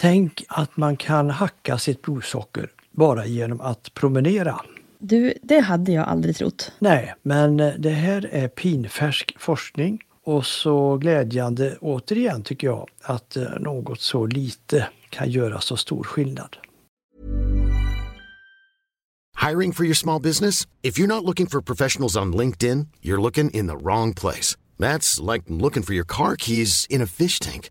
Tänk att man kan hacka sitt blodsocker bara genom att promenera. Du, det hade jag aldrig trott. Nej, men det här är pinfärsk forskning och så glädjande återigen tycker jag att eh, något så lite kan göra så stor skillnad. Hiring for your small business? If you're not looking for professionals on LinkedIn, you're looking in the wrong place. That's like looking for your car keys in a fish tank.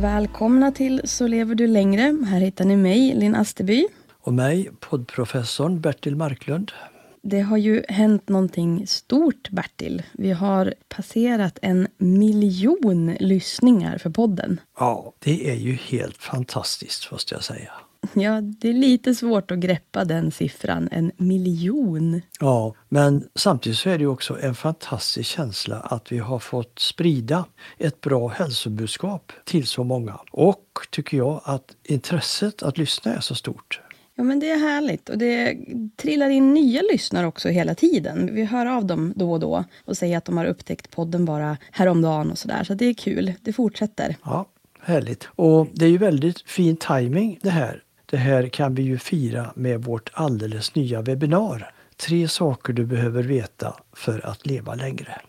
Välkomna till Så lever du längre. Här hittar ni mig, Linn Asterby. Och mig, poddprofessorn Bertil Marklund. Det har ju hänt någonting stort, Bertil. Vi har passerat en miljon lyssningar för podden. Ja, det är ju helt fantastiskt måste jag säga. Ja, det är lite svårt att greppa den siffran, en miljon. Ja, men samtidigt så är det också en fantastisk känsla att vi har fått sprida ett bra hälsobudskap till så många. Och tycker jag att intresset att lyssna är så stort. Ja, men det är härligt och det trillar in nya lyssnare också hela tiden. Vi hör av dem då och då och säger att de har upptäckt podden bara häromdagen och sådär. Så det är kul. Det fortsätter. Ja, härligt. Och det är ju väldigt fin timing det här. Det här kan vi ju fira med vårt alldeles nya webbinar. Tre saker du behöver veta för att leva längre.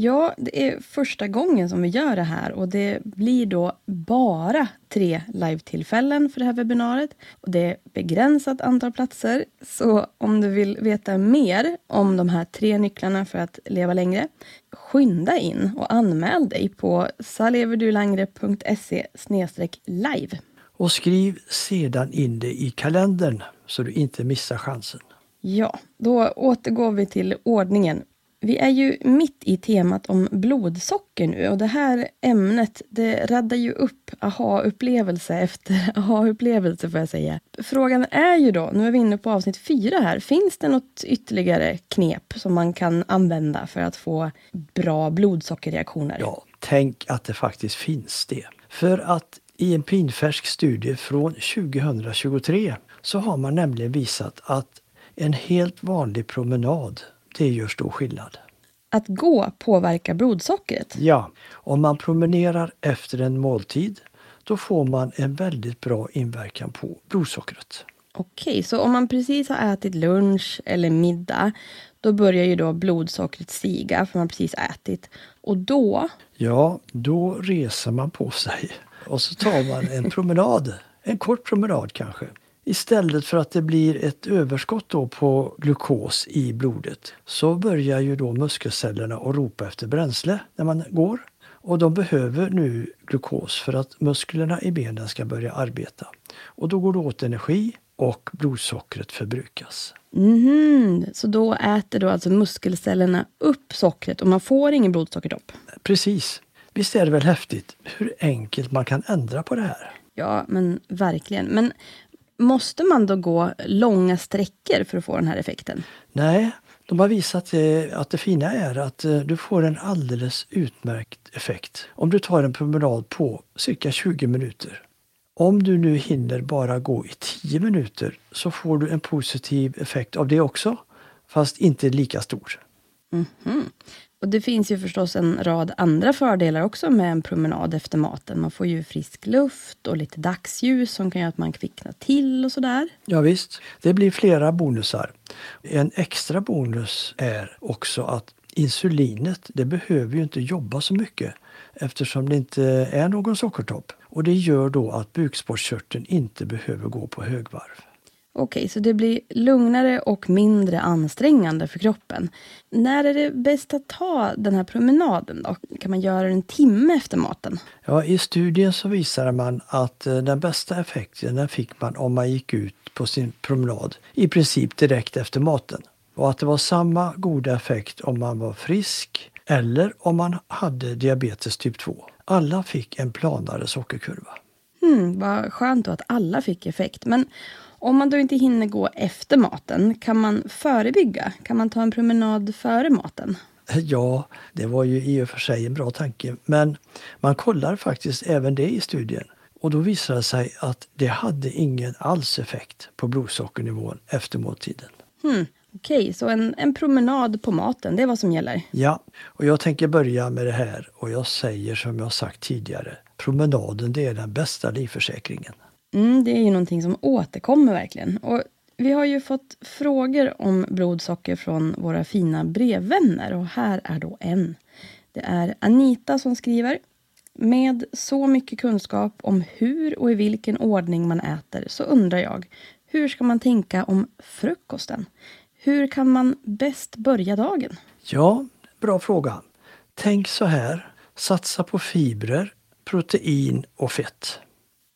Ja, det är första gången som vi gör det här och det blir då bara tre live-tillfällen för det här webbinariet. Och det är begränsat antal platser, så om du vill veta mer om de här tre nycklarna för att leva längre, skynda in och anmäl dig på saleverdulangre.se live. Och skriv sedan in det i kalendern så du inte missar chansen. Ja, då återgår vi till ordningen. Vi är ju mitt i temat om blodsocker nu och det här ämnet det räddar ju upp aha-upplevelse efter aha-upplevelse får jag säga. Frågan är ju då, nu är vi inne på avsnitt fyra här, finns det något ytterligare knep som man kan använda för att få bra blodsockerreaktioner? Ja, tänk att det faktiskt finns det. För att i en pinfärsk studie från 2023 så har man nämligen visat att en helt vanlig promenad, det gör stor skillnad. Att gå påverkar blodsockret? Ja, om man promenerar efter en måltid då får man en väldigt bra inverkan på blodsockret. Okej, så om man precis har ätit lunch eller middag då börjar ju då blodsockret stiga för man precis ätit. Och då? Ja, då reser man på sig och så tar man en promenad, en kort promenad kanske. Istället för att det blir ett överskott då på glukos i blodet så börjar ju då muskelcellerna att ropa efter bränsle när man går. Och de behöver nu glukos för att musklerna i benen ska börja arbeta. Och då går det åt energi och blodsockret förbrukas. Mhm, så då äter då alltså muskelcellerna upp sockret och man får ingen blodsockertopp? Precis. Visst är det väl häftigt hur enkelt man kan ändra på det här? Ja, men verkligen. Men måste man då gå långa sträckor för att få den här effekten? Nej, de har visat att det fina är att eh, du får en alldeles utmärkt effekt om du tar en promenad på cirka 20 minuter. Om du nu hinner bara gå i 10 minuter så får du en positiv effekt av det också, fast inte lika stor. Och det finns ju förstås en rad andra fördelar också med en promenad efter maten. Man får ju frisk luft och lite dagsljus som kan göra att man kvicknar till och sådär. Ja, visst, det blir flera bonusar. En extra bonus är också att insulinet, det behöver ju inte jobba så mycket eftersom det inte är någon sockertopp. Och det gör då att bukspottkörteln inte behöver gå på högvarv. Okej, så det blir lugnare och mindre ansträngande för kroppen. När är det bäst att ta den här promenaden då? Kan man göra den en timme efter maten? Ja, I studien så visade man att eh, den bästa effekten den fick man om man gick ut på sin promenad i princip direkt efter maten. Och att det var samma goda effekt om man var frisk eller om man hade diabetes typ 2. Alla fick en planare sockerkurva. Hmm, vad skönt då att alla fick effekt. Men om man då inte hinner gå efter maten, kan man förebygga? Kan man ta en promenad före maten? Ja, det var ju i och för sig en bra tanke, men man kollar faktiskt även det i studien. Och då visade det sig att det hade ingen alls effekt på blodsockernivån efter måltiden. Hmm, Okej, så en, en promenad på maten, det är vad som gäller? Ja, och jag tänker börja med det här och jag säger som jag sagt tidigare, promenaden det är den bästa livförsäkringen. Mm, det är ju någonting som återkommer verkligen. Och vi har ju fått frågor om blodsocker från våra fina brevvänner och här är då en. Det är Anita som skriver. Med så mycket kunskap om hur och i vilken ordning man äter så undrar jag, hur ska man tänka om frukosten? Hur kan man bäst börja dagen? Ja, bra fråga. Tänk så här, satsa på fibrer, protein och fett.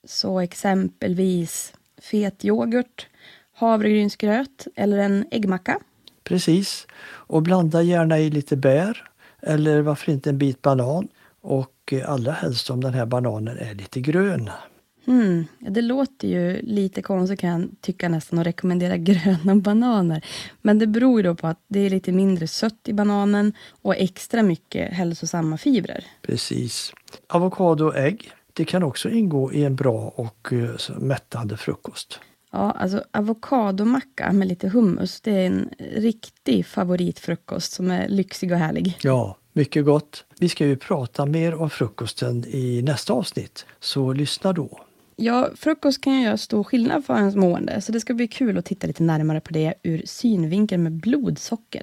Så exempelvis fet yoghurt, havregrynsgröt eller en äggmacka. Precis. Och blanda gärna i lite bär eller varför inte en bit banan. Och allra helst om den här bananen är lite grön. Hmm, ja, det låter ju lite konstigt kan jag tycka nästan att rekommendera gröna bananer. Men det beror ju då på att det är lite mindre sött i bananen och extra mycket hälsosamma fibrer. Precis. Avokado och ägg. Det kan också ingå i en bra och eh, mättande frukost. Ja, alltså avokadomacka med lite hummus, det är en riktig favoritfrukost som är lyxig och härlig. Ja, mycket gott. Vi ska ju prata mer om frukosten i nästa avsnitt, så lyssna då. Ja, frukost kan ju göra stor skillnad för ens mående, så det ska bli kul att titta lite närmare på det ur synvinkeln med blodsocker.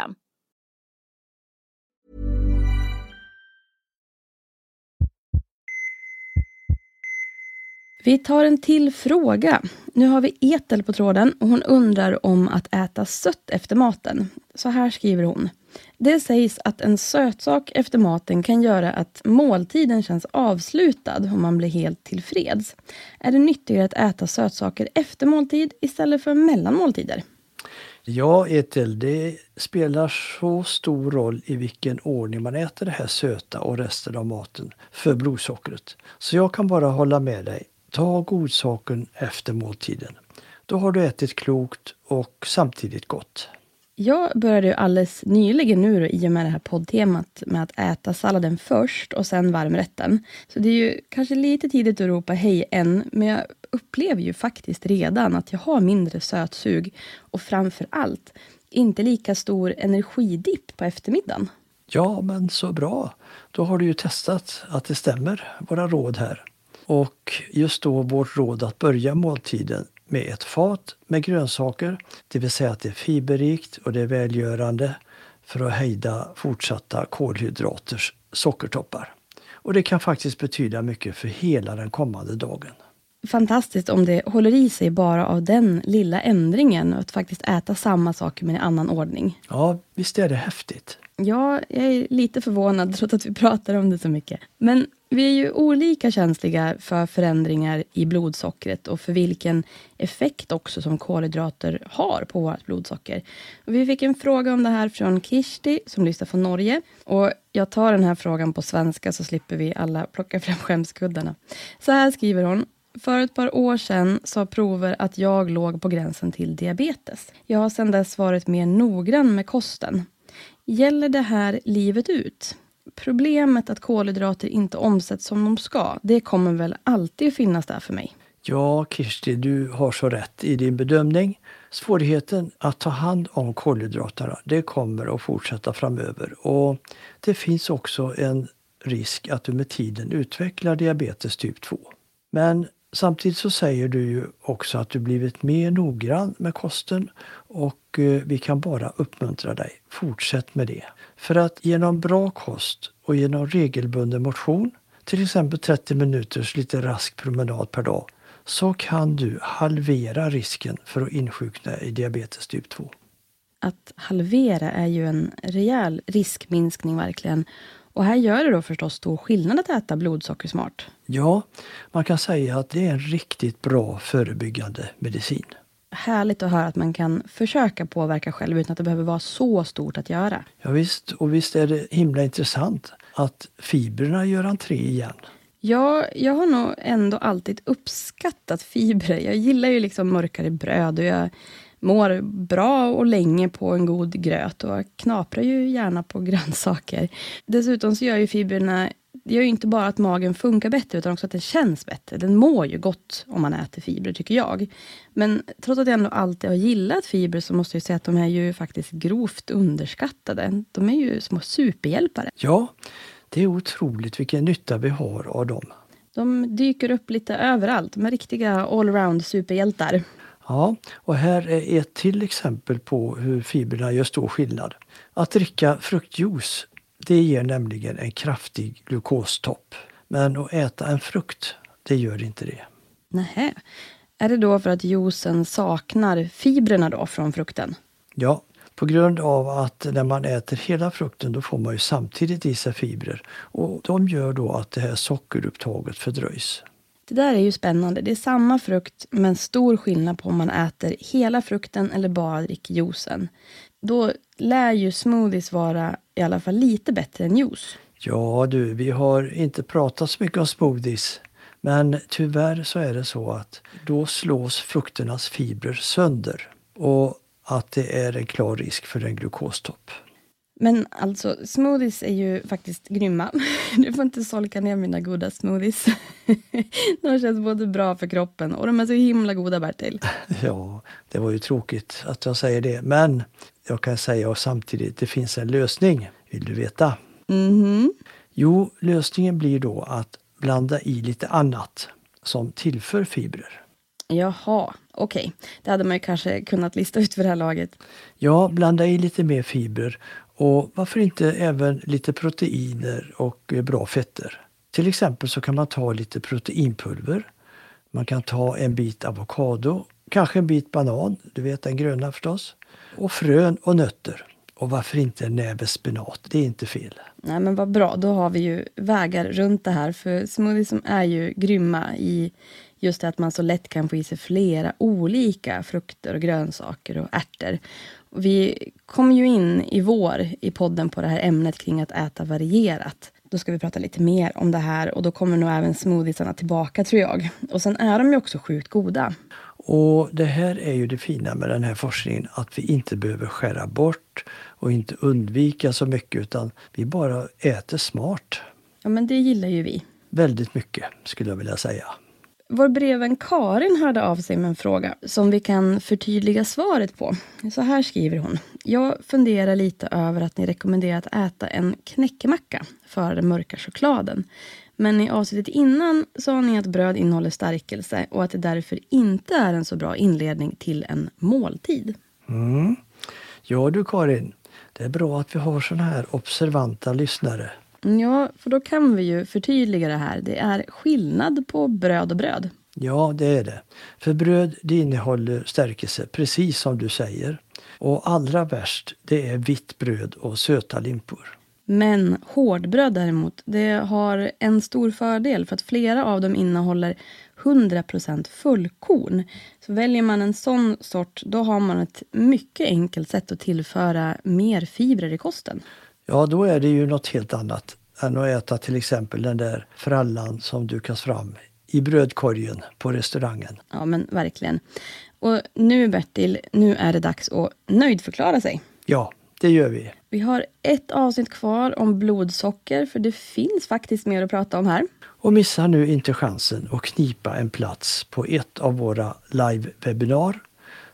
Vi tar en till fråga. Nu har vi Etel på tråden och hon undrar om att äta sött efter maten. Så här skriver hon. Det sägs att en sötsak efter maten kan göra att måltiden känns avslutad och man blir helt tillfreds. Är det nyttigare att äta sötsaker efter måltid istället för mellan måltider? Ja, Etel, det spelar så stor roll i vilken ordning man äter det här söta och resten av maten för blodsockret. Så jag kan bara hålla med dig. Ta godsaken efter måltiden. Då har du ätit klokt och samtidigt gott. Jag började ju alldeles nyligen nu då, i och med det här poddtemat med att äta salladen först och sen varmrätten. Så det är ju kanske lite tidigt att ropa hej än, men jag upplever ju faktiskt redan att jag har mindre sötsug och framför allt inte lika stor energidipp på eftermiddagen. Ja, men så bra. Då har du ju testat att det stämmer, våra råd här. Och just då vårt råd att börja måltiden med ett fat med grönsaker, det vill säga att det är fiberrikt och det är välgörande för att hejda fortsatta kolhydraters sockertoppar. Och det kan faktiskt betyda mycket för hela den kommande dagen. Fantastiskt om det håller i sig bara av den lilla ändringen, att faktiskt äta samma saker men i annan ordning. Ja, visst är det häftigt. Ja, jag är lite förvånad trots att vi pratar om det så mycket. Men vi är ju olika känsliga för förändringar i blodsockret och för vilken effekt också som kolhydrater har på vårt blodsocker. Och vi fick en fråga om det här från Kirsti som lyssnar från Norge. Och jag tar den här frågan på svenska så slipper vi alla plocka fram skämskuddarna. Så här skriver hon. För ett par år sedan sa prover att jag låg på gränsen till diabetes. Jag har sedan dess varit mer noggrann med kosten. Gäller det här livet ut? Problemet att kolhydrater inte omsätts som de ska, det kommer väl alltid att finnas där för mig? Ja, Kirsti, du har så rätt i din bedömning. Svårigheten att ta hand om kolhydraterna, det kommer att fortsätta framöver. Och det finns också en risk att du med tiden utvecklar diabetes typ 2. Men Samtidigt så säger du ju också att du blivit mer noggrann med kosten och eh, vi kan bara uppmuntra dig. Fortsätt med det. För att genom bra kost och genom regelbunden motion, till exempel 30 minuters lite rask promenad per dag, så kan du halvera risken för att insjukna i diabetes typ 2. Att halvera är ju en rejäl riskminskning verkligen. Och här gör det då förstås stor skillnad att äta blodsockersmart. Ja, man kan säga att det är en riktigt bra förebyggande medicin. Härligt att höra att man kan försöka påverka själv utan att det behöver vara så stort att göra. Ja, visst, och visst är det himla intressant att fibrerna gör entré igen. Ja, jag har nog ändå alltid uppskattat fibrer. Jag gillar ju liksom mörkare bröd och jag mår bra och länge på en god gröt och knaprar ju gärna på grönsaker. Dessutom så gör ju fibrerna det gör ju inte bara att magen funkar bättre, utan också att den känns bättre. Den mår ju gott om man äter fibrer, tycker jag. Men trots att jag ändå alltid har gillat fibrer, så måste jag säga att de är ju faktiskt grovt underskattade. De är ju små superhjälpare. Ja, det är otroligt vilken nytta vi har av dem. De dyker upp lite överallt. De är riktiga allround superhjältar. Ja, och här är ett till exempel på hur fibrerna gör stor skillnad. Att dricka fruktjuice, det ger nämligen en kraftig glukostopp. Men att äta en frukt, det gör inte det. Nähä. Är det då för att juicen saknar fibrerna då från frukten? Ja, på grund av att när man äter hela frukten då får man ju samtidigt i sig fibrer. Och de gör då att det här sockerupptaget fördröjs. Det där är ju spännande. Det är samma frukt, men stor skillnad på om man äter hela frukten eller bara dricker juicen. Då lär ju smoothies vara i alla fall lite bättre än juice. Ja du, vi har inte pratat så mycket om smoothies. Men tyvärr så är det så att då slås frukternas fibrer sönder. Och att det är en klar risk för en glukostopp. Men alltså, smoothies är ju faktiskt grymma. Du får inte solka ner mina goda smoothies. De känns både bra för kroppen och de är så himla goda, Bertil. Ja, det var ju tråkigt att jag säger det. Men jag kan säga samtidigt, det finns en lösning. Vill du veta? Mhm. Jo, lösningen blir då att blanda i lite annat som tillför fibrer. Jaha, okej. Det hade man ju kanske kunnat lista ut för det här laget. Ja, blanda i lite mer fibrer och varför inte även lite proteiner och eh, bra fetter. Till exempel så kan man ta lite proteinpulver. Man kan ta en bit avokado, kanske en bit banan, du vet den gröna förstås. Och frön och nötter. Och varför inte en näve spenat? Det är inte fel. Nej men vad bra, då har vi ju vägar runt det här. För smoothies är ju grymma i just det att man så lätt kan få i sig flera olika frukter och grönsaker och ärtor. Vi kommer ju in i vår i podden på det här ämnet kring att äta varierat. Då ska vi prata lite mer om det här och då kommer nog även smoothiesarna tillbaka tror jag. Och sen är de ju också sjukt goda. Och det här är ju det fina med den här forskningen, att vi inte behöver skära bort och inte undvika så mycket utan vi bara äter smart. Ja men det gillar ju vi. Väldigt mycket skulle jag vilja säga. Vår brevvän Karin hörde av sig med en fråga som vi kan förtydliga svaret på. Så här skriver hon. Jag funderar lite över att ni rekommenderar att äta en knäckemacka före den mörka chokladen. Men i avsnittet innan sa ni att bröd innehåller stärkelse och att det därför inte är en så bra inledning till en måltid. Mm. Ja du Karin, det är bra att vi har såna här observanta lyssnare. Ja, för då kan vi ju förtydliga det här. Det är skillnad på bröd och bröd. Ja, det är det. För bröd det innehåller stärkelse, precis som du säger. Och allra värst, det är vitt bröd och söta limpor. Men hårdbröd däremot, det har en stor fördel för att flera av dem innehåller 100% fullkorn. Så väljer man en sån sort, då har man ett mycket enkelt sätt att tillföra mer fibrer i kosten. Ja, då är det ju något helt annat än att äta till exempel den där frallan som dukas fram i brödkorgen på restaurangen. Ja, men verkligen. Och nu Bertil, nu är det dags att nöjdförklara sig. Ja, det gör vi. Vi har ett avsnitt kvar om blodsocker, för det finns faktiskt mer att prata om här. Och missa nu inte chansen att knipa en plats på ett av våra live-webbinar.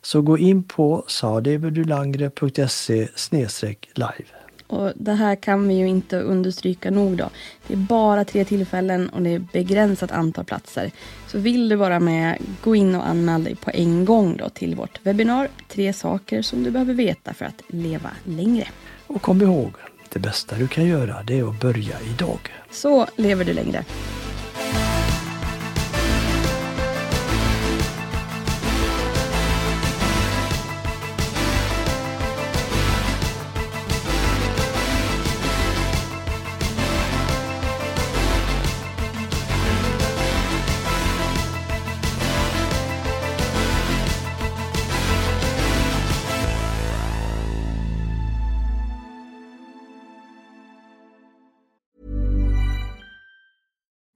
Så gå in på sadeverdulangre.se live. Och det här kan vi ju inte understryka nog då. Det är bara tre tillfällen och det är begränsat antal platser. Så vill du vara med, gå in och anmäl dig på en gång då till vårt webbinar. Tre saker som du behöver veta för att leva längre. Och kom ihåg, det bästa du kan göra det är att börja idag. Så lever du längre.